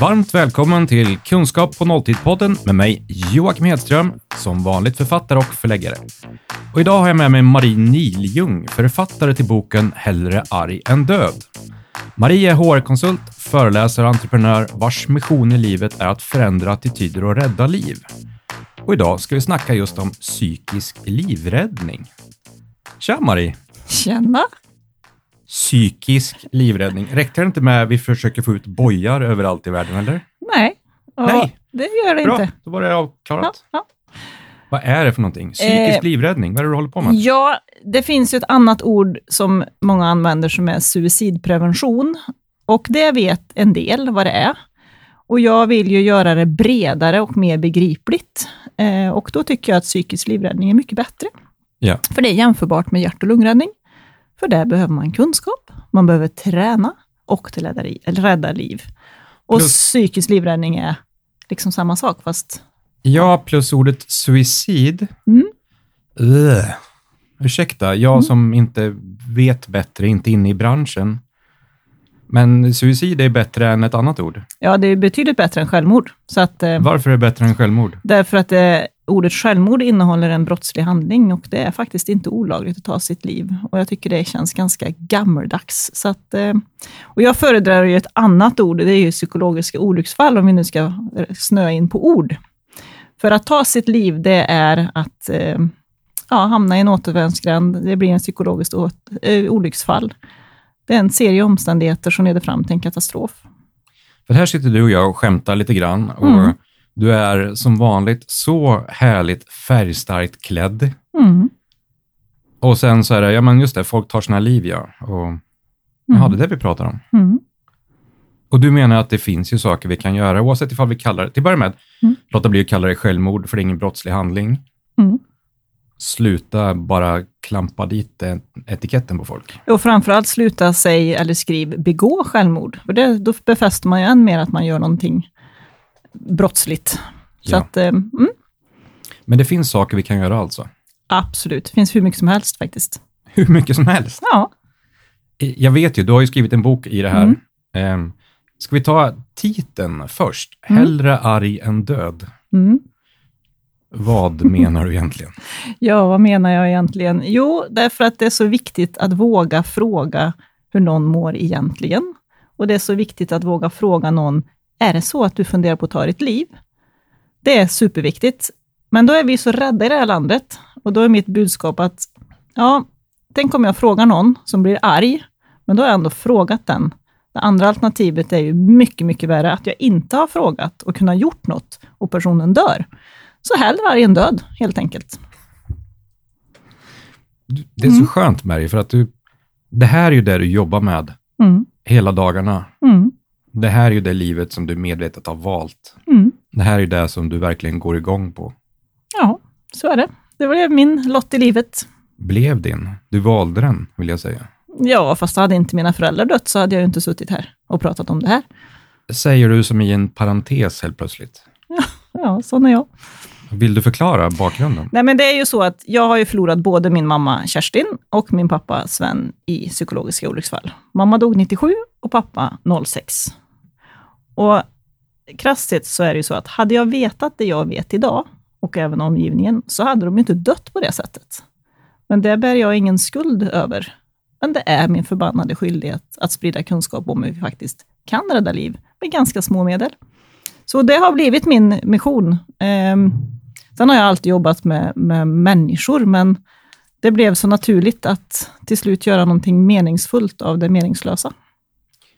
Varmt välkommen till Kunskap på nolltid-podden med mig Joakim Hedström, som vanligt författare och förläggare. Och idag har jag med mig Marie Niljung, författare till boken Hellre arg än död. Marie är HR-konsult, föreläsare och entreprenör vars mission i livet är att förändra attityder och rädda liv. Och idag ska vi snacka just om psykisk livräddning. Tja Marie! Tjena! Psykisk livräddning. Räckte det inte med att vi försöker få ut bojar överallt i världen, eller? Nej, Nej. det gör det Bra, inte. då var det avklarat. Ja, ja. Vad är det för någonting? Psykisk Eh, livräddning, vad är det du håller på med? ja, det finns ju ett annat ord som många använder som är suicidprevention. Och det vet en del vad det är. Och jag vill ju göra det bredare och mer begripligt. Eh, och då tycker jag att psykisk livräddning är mycket bättre. Ja. För det är jämförbart med hjärt och lungräddning. För där behöver man kunskap, man behöver träna och till rädda, eller rädda liv. Och Plus- psykisk livräddning är liksom samma sak, fast Ja, plus ordet suicid. Mm. Ursäkta, jag som inte vet bättre, inte inne i branschen. Men suicid är bättre än ett annat ord. Ja, det är betydligt bättre än självmord. Så att, eh, Varför är det bättre än självmord? därför att eh, ordet självmord innehåller en brottslig handling och det är faktiskt inte olagligt att ta sitt liv. Och jag tycker det känns ganska gammeldags. Så att, eh, och jag föredrar ju ett annat ord, det är ju psykologiska olycksfall, om vi nu ska eh, snöa in på ord. För att ta sitt liv, det är att eh, ja, hamna i en återvändsgränd, det blir en psykologiskt åt, eh, olycksfall. Det är en serie omständigheter som leder fram till en katastrof. För här sitter du och jag och skämtar lite grann. Och Mm. Du är som vanligt så härligt färgstarkt klädd. Mm. Och sen så är det, ja men just det, folk tar sina liv ja. Och, Jaha, det är det vi pratar om. Mm. Och du menar att det finns ju saker vi kan göra, oavsett ifall vi kallar det, till att börja med, Mm. låta bli att kalla det självmord, för det är ingen brottslig handling. Sluta bara klampa dit etiketten på folk. Och framförallt sluta säg eller skriv begå självmord. För det, då befäster man ju än mer att man gör någonting brottsligt. Så Ja. att, eh, mm, Men det finns saker vi kan göra alltså. absolut, det finns hur mycket som helst faktiskt. Hur mycket som helst. Ja, Jag vet ju, du har ju skrivit en bok i det här. Mm. Ehm, Ska vi ta titeln först? Mm. Hellre arg än död. mm. Vad menar du egentligen? ja, vad menar jag egentligen? Jo, därför att det är så viktigt att våga fråga hur någon mår egentligen. Och det är så viktigt att våga fråga någon, är det så att du funderar på att ta ditt liv? Det är superviktigt. Men då är vi så rädda i det här landet. Och då är mitt budskap att, ja, tänk om jag frågar någon som blir arg, men då har jag ändå frågat den. Det andra alternativet är ju mycket, mycket värre, att jag inte har frågat och kunnat gjort något och personen dör. Så hellre arg än död, helt enkelt. Det är så Mm. skönt Mary, för att du, det här är ju det du jobbar med Mm, hela dagarna. mm, Det här är ju det livet som du medvetet har valt. mm. Det här är ju det som du verkligen går igång på. Ja, så är det. Det var min lott i livet. Blev din. Du valde den, vill jag säga. Ja, fast hade inte mina föräldrar dött så hade jag ju inte suttit här och pratat om det här. Säger du som i en parentes helt plötsligt. Ja, sån är jag. Vill du förklara bakgrunden? Nej, men det är ju så att jag har ju förlorat både min mamma Kerstin och min pappa Sven i psykologiska olycksfall. Mamma dog 97 och pappa 06. Och krasst så är det ju så att hade jag vetat det jag vet idag, och även omgivningen, så hade de ju inte dött på det sättet. Men det bär jag ingen skuld över. Men det är min förbannade skyldighet att sprida kunskap om hur vi faktiskt kan rädda liv med ganska små medel. Så det har blivit min mission. Ehm, Sen har jag alltid jobbat med, med människor, men det blev så naturligt att till slut göra någonting meningsfullt av det meningslösa.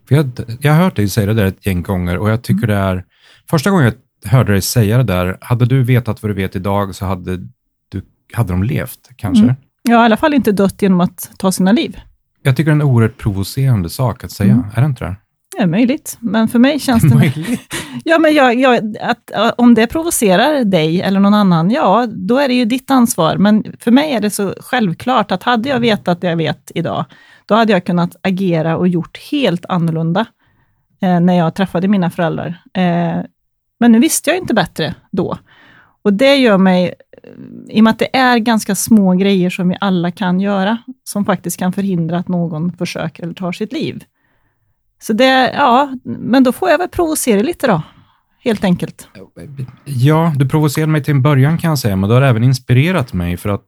Jag, jag har hört dig säga det där ett gäng gånger och jag tycker det är... Första gången jag hörde dig säga det där, hade du vetat vad du vet idag så hade, du, hade de levt, kanske. Mm. Har i alla fall inte dött genom att ta sina liv. Jag tycker det är en oerhört provocerande sak att säga. Mm. Är det inte det? Är möjligt, men för mig känns det... Möjligt. Ja, men jag, jag, att, om det provocerar dig eller någon annan, ja, då är det ju ditt ansvar. Men för mig är det så självklart att hade jag vetat det jag vet idag, då hade jag kunnat agera och gjort helt annorlunda eh, när jag träffade mina föräldrar. Eh, men nu visste jag inte bättre då. Och det gör mig, i och med att det är ganska små grejer som vi alla kan göra, som faktiskt kan förhindra att någon försöker eller tar sitt liv, Så det, ja, men då får jag väl provocera lite då, helt enkelt. Ja, du provocerade mig till en början kan jag säga, men du har även inspirerat mig för att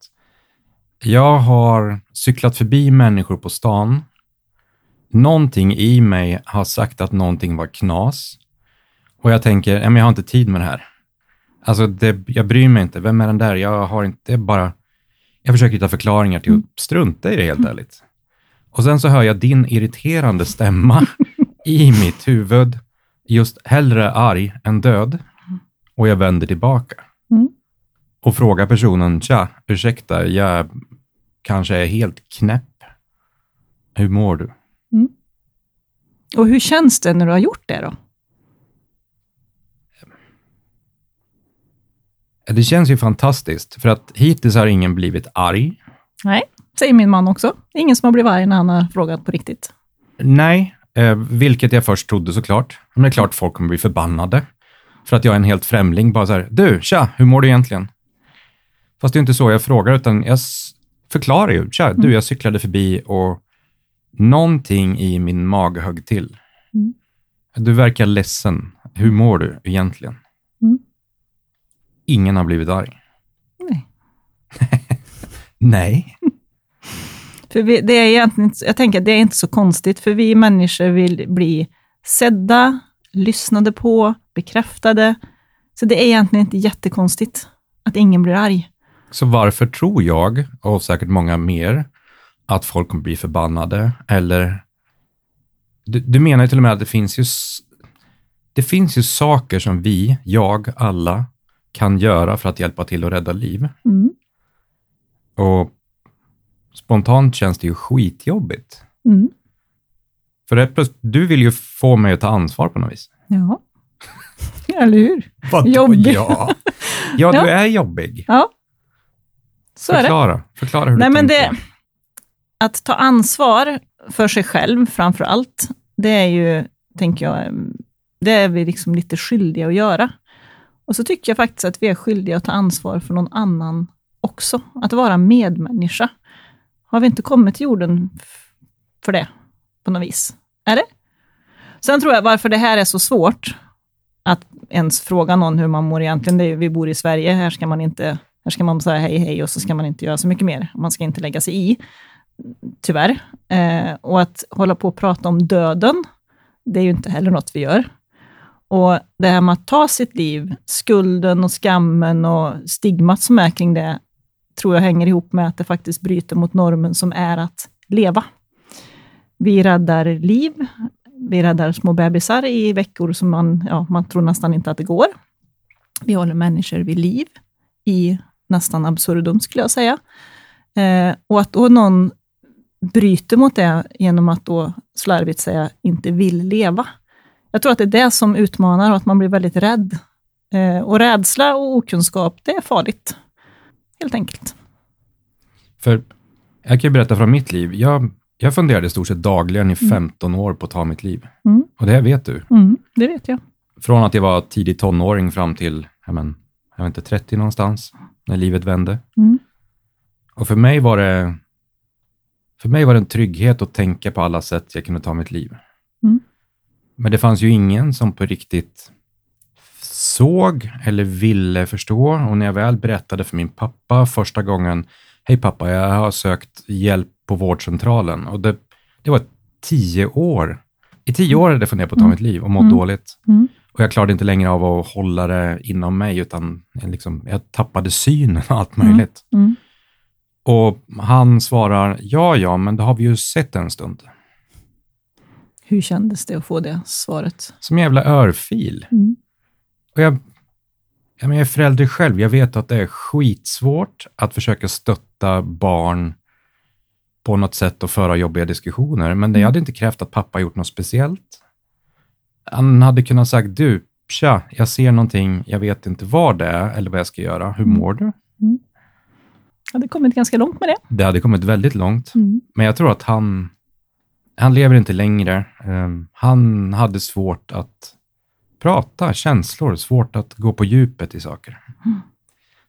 jag har cyklat förbi människor på stan. Någonting i mig har sagt att någonting var knas och jag tänker, men jag har inte tid med det här. Alltså, det, jag bryr mig inte. Vem är den där? Jag har inte bara... Jag försöker hitta förklaringar till att strunta i det helt ärligt. Och sen så hör jag din irriterande stämma i mitt huvud. Just hellre arg än död. Och jag vänder tillbaka. Mm. Och frågar personen, tja, ursäkta, jag kanske är helt knäpp. Hur mår du? Och hur känns det när du har gjort det då? Det känns ju fantastiskt, för att hittills har ingen blivit arg. Nej, säger min man också. Ingen som har blivit arg när han har frågat på riktigt. Nej, eh, vilket jag först trodde såklart. Men det är klart folk kommer bli förbannade. För att jag är en helt främling. Bara så här, du, tja, hur mår du egentligen? Fast det är inte så jag frågar, utan jag förklarar ju. Tja, du, jag cyklade förbi och någonting i min mage högg till. Mm. Du verkar ledsen. Hur mår du egentligen? Mm. Ingen har blivit arg. Nej. Nej. För vi, det är egentligen, jag tänker att det är inte så konstigt, för vi människor vill bli sedda, lyssnade på, bekräftade. Så det är egentligen inte jättekonstigt att ingen blir arg. Så varför tror jag, och säkert många mer, att folk kommer bli förbannade? Eller... Du, du menar ju till och med att det finns ju, det finns ju saker som vi, jag, alla, kan göra för att hjälpa till att rädda liv. Mm. Och spontant känns det ju skitjobbigt. Mm. För plus, du vill ju få mig att ta ansvar på något vis. Ja, eller hur? Vadå Jobbig. Ja, ja du Ja. är jobbig. Ja, så är det. Förklara, förklara hur Nej, du men tänker. det, att ta ansvar för sig själv framför allt, det är ju, tänker jag, det är vi liksom lite skyldiga att göra. Och så tycker jag faktiskt att vi är skyldiga att ta ansvar för någon annan också. Att vara medmänniska. Har vi inte kommit till jorden för det på något vis? Är det? Sen tror jag varför det här är så svårt att ens fråga någon hur man mår egentligen. Det är, ju- vi bor i Sverige, här ska man inte här ska man säga hej hej och så ska man inte göra så mycket mer. Man ska inte lägga sig i, tyvärr. Eh, och att hålla på och prata om döden, det är ju inte heller något vi gör. Och det här med att ta sitt liv, skulden och skammen och stigmat som är kring det, tror jag hänger ihop med att det faktiskt bryter mot normen som är att leva. Vi räddar liv, vi räddar små bebisar i veckor som man, ja, man tror nästan inte att det går. Vi håller människor vid liv i nästan absurdum, skulle jag säga. Eh, och att då någon bryter mot det genom att då slarvigt säga inte vill leva. Jag tror att det är det som utmanar och att man blir väldigt rädd. Eh, och rädsla och okunskap, det är farligt. Helt enkelt. För jag kan ju berätta från mitt liv. Jag, jag funderade i stort sett dagligen i 15 år på att ta mitt liv. Mm. Och det här vet du. Mm, det vet jag. Från att jag var tidig tonåring fram till, ja, men, jag vet inte, 30 någonstans, när livet vände. Mm. Och för mig var det för mig var det en trygghet att tänka på alla sätt jag kunde ta mitt liv. Mm. Men det fanns ju ingen som på riktigt såg eller ville förstå. Och när jag väl berättade för min pappa första gången, hej pappa, jag har sökt hjälp på vårdcentralen. Och det, det var tio år. I tio år hade jag funderat på att ta Mm. mitt liv och mått Mm. dåligt. Mm. Och jag klarade inte längre av att hålla det inom mig, utan jag liksom, jag tappade synen och allt möjligt. Mm. Och han svarar, ja, ja, men det har vi ju sett en stund. Hur kändes det att få det svaret? Som en jävla örfil. Mm. Och jag, jag, är förälder själv. Jag vet att det är skitsvårt att försöka stötta barn på något sätt och föra jobbiga diskussioner. Men det hade inte krävt att pappa gjort något speciellt. Han hade kunnat sagt, du, tja, jag ser någonting, jag vet inte vad det är eller vad jag ska göra. Hur Mm. mår du? Jag hade kommit ganska långt med det. Det hade kommit väldigt långt. Mm. Men jag tror att han, han lever inte längre. Ehm, han hade svårt att prata känslor, svårt att gå på djupet i saker. Mm.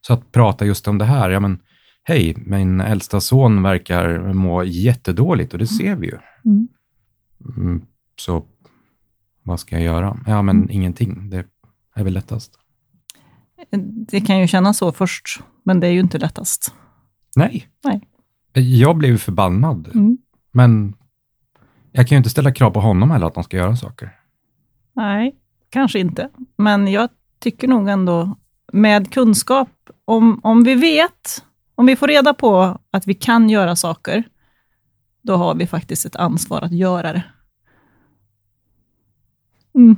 Så att prata just om det här, ja men hej, min äldsta son verkar må jättedåligt och det ser vi ju. Mm. Mm, Så Vad ska jag göra? Ja, men ingenting. Det är väl lättast. Det kan ju kännas så först, men det är ju inte lättast. Nej. Nej. Jag blev förbannad, Mm. men jag kan ju inte ställa krav på honom heller att han ska göra saker. Nej, kanske inte. Men jag tycker nog ändå, med kunskap, om, om vi vet, om vi får reda på att vi kan göra saker, då har vi faktiskt ett ansvar att göra det. Mm.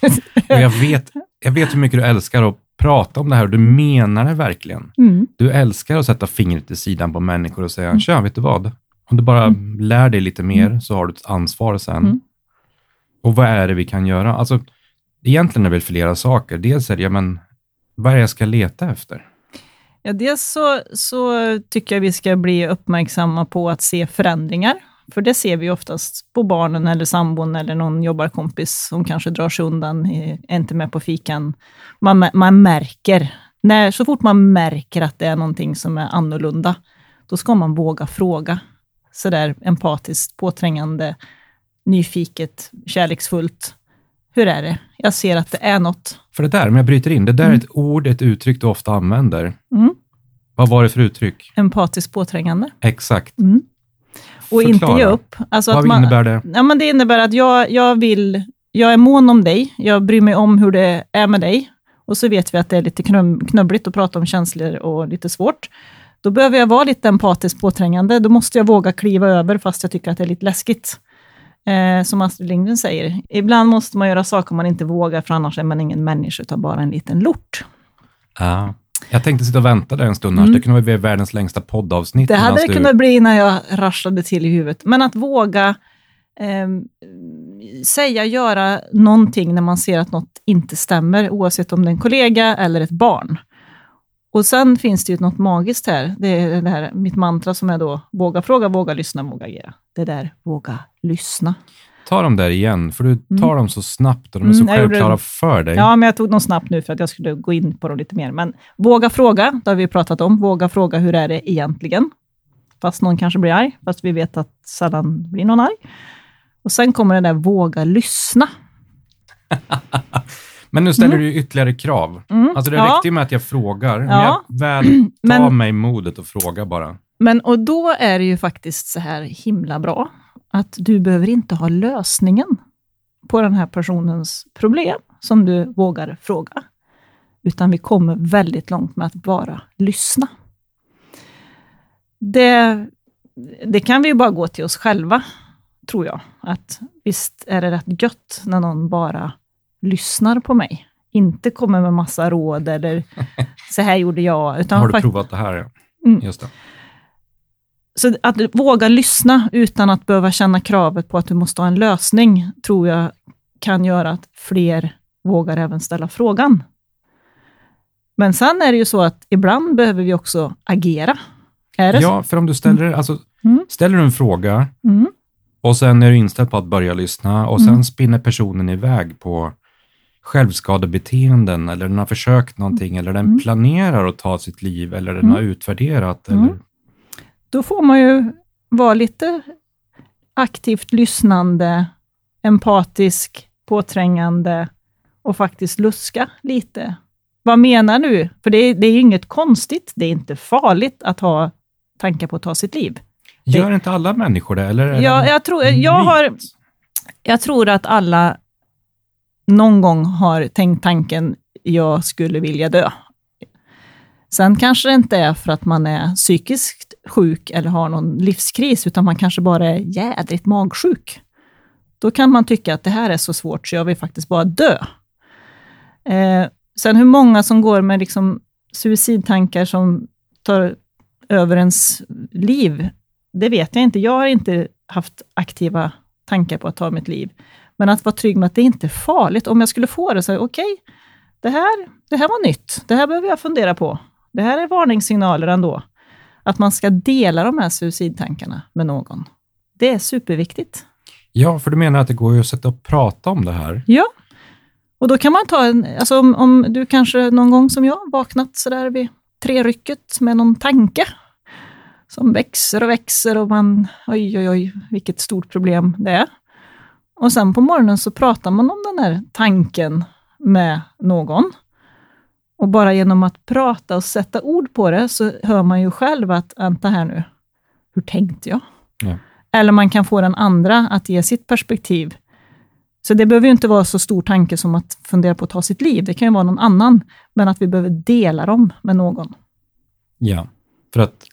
Jag vet, jag vet hur mycket du älskar att prata om det här och du menar det verkligen. Mm. Du älskar att sätta fingret i sidan på människor och säga, tja, vet du vad? Om du bara lär dig lite mer så har du ett ansvar sen. Mm. Och vad är det vi kan göra? Alltså, egentligen är det väl flera saker. Dels är det, ja, men vad är det jag ska leta efter? Ja, dels så, så tycker jag vi ska bli uppmärksamma på att se förändringar. För det ser vi oftast på barnen eller sambon eller någon jobbarkompis som kanske drar sig undan, eh, är inte med på fikan. Man, man märker, när, så fort man märker att det är någonting som är annorlunda, då ska man våga fråga. Sådär empatiskt, påträngande, nyfiket, kärleksfullt. Hur är det? Jag ser att det är något. För det där, om jag bryter in, det där är ett ord, ett uttryck du ofta använder. Mm. Vad var det för uttryck? Empatiskt påträngande. Exakt. Mm. Och inte Förklara. ge upp. Alltså Vad man, innebär det? Ja, men det innebär att jag, jag vill, jag är mån om dig, jag bryr mig om hur det är med dig. Och så vet vi att det är lite knub, knubbligt att prata om känslor och lite svårt. Då behöver jag vara lite empatiskt påträngande. Då måste jag våga kliva över fast jag tycker att det är lite läskigt. Eh, som Astrid Lindgren säger, ibland måste man göra saker man inte vågar, för annars är man ingen människa, utan bara en liten lort. Ja. Jag tänkte sitta och vänta där en stund, Mm. det kunde bli världens längsta poddavsnitt. Det hade det du- kunnat bli när jag rasslade till i huvudet. Men att våga eh, säga, göra någonting när man ser att något inte stämmer, oavsett om det är en kollega eller ett barn. Och sen finns det ju något magiskt här. Det är det här mitt mantra som är då, våga fråga, våga lyssna, våga agera. Det där, våga lyssna. Ta dem där igen, för du tar dem så snabbt och de är så Mm, självklara det. för dig. Ja, men jag tog dem snabbt nu för att jag skulle gå in på dem lite mer. Men våga fråga, det har vi pratat om. Våga fråga, hur är det egentligen? Fast någon kanske blir arg, fast vi vet att sällan blir någon arg. Och sen kommer det där våga lyssna. Men nu ställer du ju ytterligare krav. Mm, Alltså det ja. räckte ju med att jag frågar. Om Ja. jag väl tar Men- mig modet att fråga bara. Men och då är det ju faktiskt så här himla bra att du behöver inte ha lösningen på den här personens problem som du vågar fråga. Utan vi kommer väldigt långt med att bara lyssna. Det, det kan vi ju bara gå till oss själva, tror jag. Att visst är det rätt gött när någon bara lyssnar på mig. Inte kommer med massa råd eller så här gjorde jag. Utan Har du provat det här? Ja. Mm. Just det. Så att våga lyssna utan att behöva känna kravet på att du måste ha en lösning, tror jag kan göra att fler vågar även ställa frågan. Men sen är det ju så att ibland behöver vi också agera. Är det så? Ja, för om du ställer, alltså, Mm. ställer du en fråga Mm. och sen är du inställd på att börja lyssna och sen Mm. spinner personen iväg på självskadebeteenden eller den har försökt någonting eller den Mm. planerar att ta sitt liv eller den Mm. har utvärderat. Mm. Eller, Då får man ju vara lite aktivt lyssnande, empatisk, påträngande och faktiskt luska lite. Vad menar du? För det är, det är inget konstigt, det är inte farligt att ha tankar på att ta sitt liv. Gör inte alla människor det? Eller Ja, jag, tror, jag, har, jag tror att alla någon gång har tänkt tanken, jag skulle vilja dö. Sen kanske det inte är för att man är psykiskt sjuk eller har någon livskris, utan man kanske bara är jädrigt magsjuk. Då kan man tycka att det här är så svårt så jag vill faktiskt bara dö. Eh, sen hur många som går med liksom suicidtankar som tar över ens liv, det vet jag inte. Jag har inte haft aktiva tankar på att ta mitt liv. Men att vara trygg med att det inte är farligt. Om jag skulle få det, så okej, det, här, det här var nytt. Det här behöver jag fundera på. Det här är varningssignaler ändå. Att man ska dela de här suicidtankarna med någon. Det är superviktigt. Ja, för du menar att det går ju att sätta och prata om det här. Ja. Och då kan man ta en, alltså om, om du kanske någon gång som jag vaknat sådär vid trerycket med någon tanke som växer och växer och man, oj oj oj, vilket stort problem det är. och sen på morgonen så pratar man om den här tanken med någon. Och bara genom att prata och sätta ord på det så hör man ju själv att, vänta här nu, hur tänkte jag? Ja. Eller man kan få den andra att ge sitt perspektiv. Så det behöver ju inte vara så stor tanke som att fundera på att ta sitt liv. Det kan ju vara någon annan, men att vi behöver dela dem med någon. Ja, för att,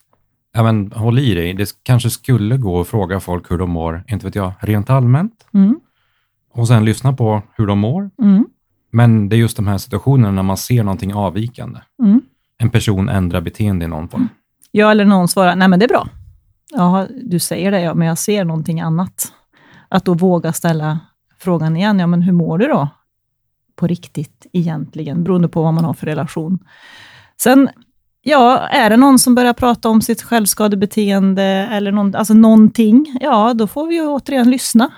ja men håll i dig, det kanske skulle gå att fråga folk hur de mår, inte vet jag, rent allmänt. Mm. Och sen lyssna på hur de mår. Mm. Men det är just de här situationerna när man ser någonting avvikande. Mm. En person ändrar beteende i någon form. Ja, eller någon svarar, nej men det är bra. Ja, du säger det, ja, men jag ser någonting annat. Att då våga ställa frågan igen, ja men hur mår du då? På riktigt egentligen, beroende på vad man har för relation. Sen, ja, är det någon som börjar prata om sitt självskadebeteende eller någon, alltså någonting, ja, då får vi ju återigen lyssna.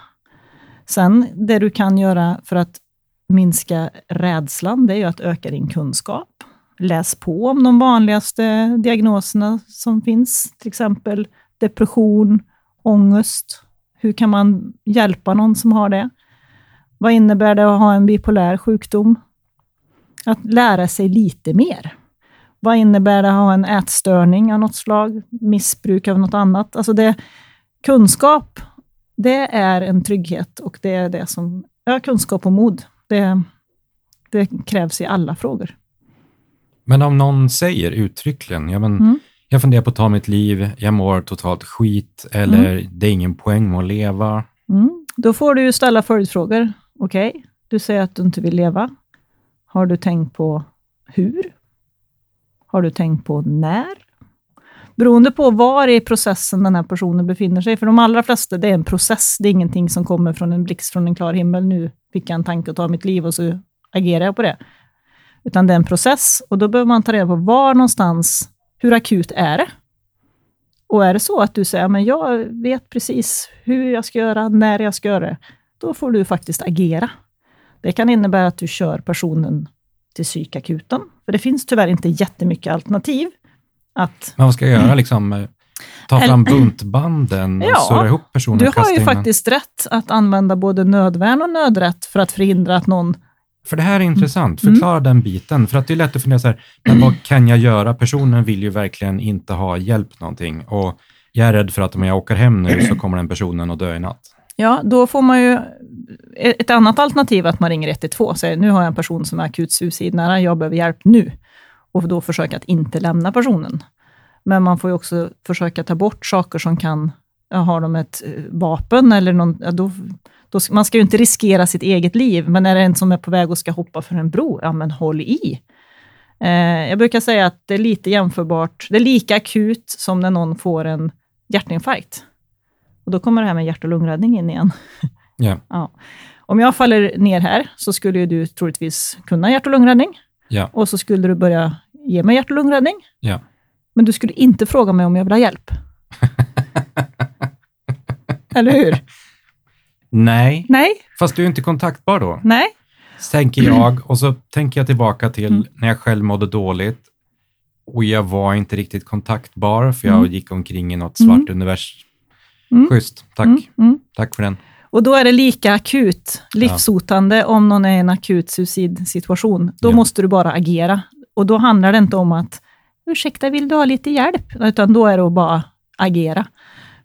Sen, det du kan göra för att minska rädslan, det är ju att öka din kunskap. Läs på om de vanligaste diagnoserna som finns, till exempel depression, ångest. Hur kan man hjälpa någon som har det? Vad innebär det att ha en bipolär sjukdom? Att lära sig lite mer. Vad innebär det att ha en ätstörning av något slag? Missbruk av något annat? Alltså det, kunskap, det är en trygghet och det är det som, ja, kunskap och mod. Det, det krävs i alla frågor. Men om någon säger uttryckligen, ja men, Mm. jag funderar på att ta mitt liv, jag mår totalt skit, eller det är ingen poäng med att leva. Mm. Då får du ju ställa följdfrågor. Okej, du säger att du inte vill leva. Har du tänkt på hur? Har du tänkt på när? Beroende på var i processen den här personen befinner sig. För de allra flesta, det är en process. Det är ingenting som kommer från en blixt från en klar himmel. Nu fick jag en tanke att ta mitt liv och så agerar jag på det. Utan det är en process och då behöver man ta reda på var någonstans, hur akut är det? Och är det så att du säger, men jag vet precis hur jag ska göra, när jag ska göra det, då får du faktiskt agera. Det kan innebära att du kör personen till psykakuten, för det finns tyvärr inte jättemycket alternativ. Att, Men vad ska jag göra? Liksom, ta fram buntbanden och Ja, surra ihop personen du har ju faktiskt rätt att använda både nödvärn och nödrätt för att förhindra att någon... För det här är intressant. Mm. Förklara den biten. För att det är lätt att fundera så här, men vad kan jag göra? Personen vill ju verkligen inte ha hjälp någonting. Och jag är rädd för att om jag åker hem nu så kommer den personen att dö i natt. Ja, då får man ju... Ett annat alternativ att man ringer 112 och säger, nu har jag en person som är akut suicidnära, jag behöver hjälp nu. Och då försöka att inte lämna personen. Men man får ju också försöka ta bort saker som kan, har de ett eh, vapen eller någon, ja, då, då, man ska ju inte riskera sitt eget liv, men är det en som är på väg och ska hoppa för en bro, ja men håll i. Eh, jag brukar säga att det är lite jämförbart, det är lika akut som när någon får en hjärtinfarkt. Och då kommer det här med hjärt och lungräddning in igen. Ja. Ja. Om jag faller ner här så skulle du troligtvis kunna hjärt och lungräddning Ja. och så skulle du börja ge mig hjärt och lungräddning. Ja. Men du skulle inte fråga mig om jag vill ha hjälp. Eller hur? Nej, Nej, fast du är inte kontaktbar då. nej. Tänker jag och så tänker jag tillbaka till Mm. när jag själv mådde dåligt och jag var inte riktigt kontaktbar för jag Mm. gick omkring i något svart univers. Mm. Schysst, tack. Mm, mm. Tack för den. Och då är det lika akut, livshotande, om någon är i en akut suicidsituation. Då Ja. måste du bara agera. Och då handlar det inte om att, ursäkta, vill du ha lite hjälp? Utan då är det att bara agera.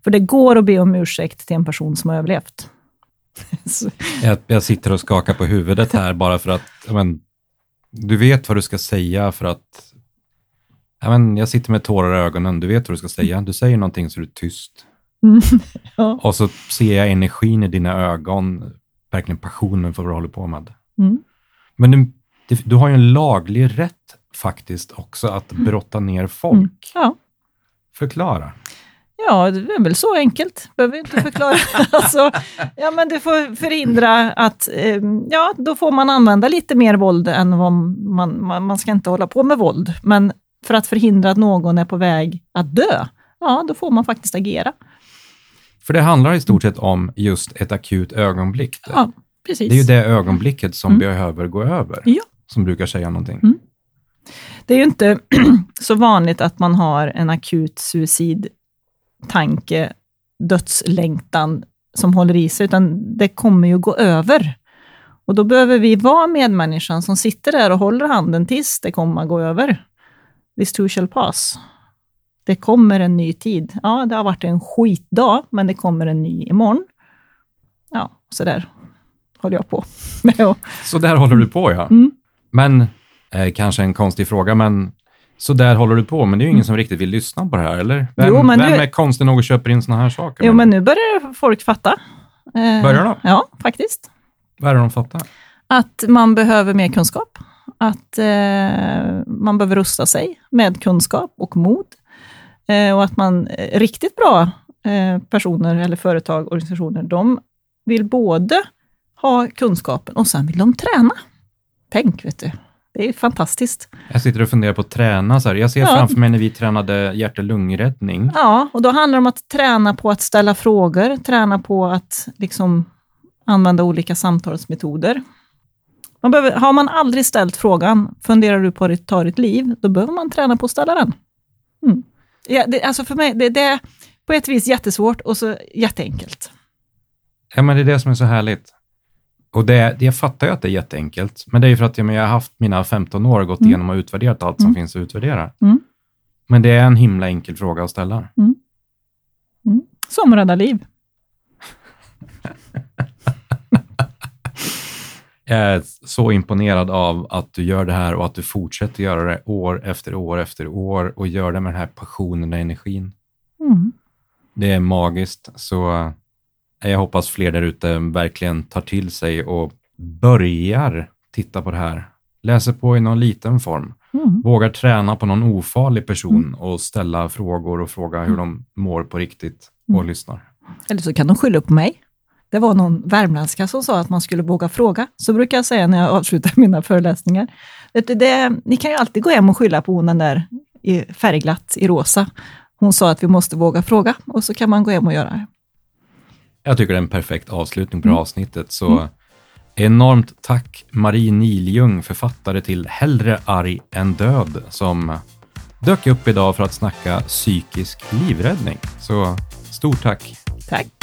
För det går att be om ursäkt till en person som har överlevt. Jag, jag sitter och skakar på huvudet här bara för att men, du vet vad du ska säga för att ja, men, jag sitter med tårar i ögonen. Du vet vad du ska säga. Du säger någonting så är du tyst. Mm. Ja. Och så ser jag energin i dina ögon, verkligen passionen för vad du håller på med. Mm. Men du, det- du har ju en laglig rätt faktiskt också att brotta ner folk. Mm. Ja. Förklara. Ja, det är väl så enkelt. Behöver inte förklara. alltså, ja, men du får förhindra att, eh, ja, då får man använda lite mer våld än vad man, man, man ska inte hålla på med våld. Men för att förhindra att någon är på väg att dö, ja, då får man faktiskt agera. För det handlar i stort sett om just ett akut ögonblick. Ja, precis. Det är ju det ögonblicket som Mm. behöver gå över, Ja. som brukar säga någonting. Mm. Det är ju inte så vanligt att man har en akut suicidtanke, dödslängtan som håller i sig, utan det kommer ju gå över. Och då behöver vi vara medmänniskan som sitter där och håller handen tills det kommer att gå över. This too shall pass. Det kommer en ny tid. Ja, det har varit en skitdag, men det kommer en ny imorgon. Ja, så där håller jag på med. att- Så där håller du på, ja. Mm. Men, eh, kanske en konstig fråga, men så där håller du på, men det är ju ingen som riktigt vill lyssna på det här, eller? Vem, Jo, men vem du- är konstig nog och köper in såna här saker? Jo, men nu börjar folk fatta. Eh, Börjar de? Ja, faktiskt. Vad är det de fattar? Att man behöver mer kunskap. Att eh, man behöver rusta sig med kunskap och mod. Eh, och att man, eh, riktigt bra eh, personer eller företag, organisationer, de vill både ha kunskapen och sen vill de träna. Tänk, vet du. Det är fantastiskt. Jag sitter och funderar på att träna. Så här. Jag ser Ja. framför mig när vi tränade hjärt-lungräddning. Ja, och då handlar det om att träna på att ställa frågor, träna på att liksom använda olika samtalsmetoder. Man behöver, har man aldrig ställt frågan, funderar du på att ta ditt liv, då behöver man träna på att ställa den. Mm. Ja, det, alltså för mig, det, det är på ett vis jättesvårt och så jätteenkelt. Ja, men det är det som är så härligt. Och det, jag fattar ju att det är jätteenkelt, men det är ju för att jag, men jag har haft mina 15 år och gått Mm. igenom och utvärderat allt som Mm. finns att utvärdera. Mm. Men det är en himla enkel fråga att ställa. Som räddar liv. Jag är så imponerad av att du gör det här och att du fortsätter göra det år efter år efter år och gör det med den här passionen och energin. Mm. Det är magiskt, så eh, jag hoppas fler där ute verkligen tar till sig och börjar titta på det här. Läser på i någon liten form. Mm. Vågar träna på någon ofarlig person och ställa frågor och fråga hur de mår på riktigt och Mm. lyssnar. Eller så kan de skylla på mig. Det var någon värmländska som sa att man skulle våga fråga. Så brukar jag säga när jag avslutar mina föreläsningar. Du, det, ni kan ju alltid gå hem och skylla på hon den där i färgglatt i rosa. Hon sa att vi måste våga fråga och så kan man gå hem och göra det. Jag tycker det är en perfekt avslutning på det Mm. här avsnittet. Så enormt tack Marie Niljung, författare till Hellre arg än död, som dök upp idag för att snacka psykisk livräddning. Så stort tack! Tack.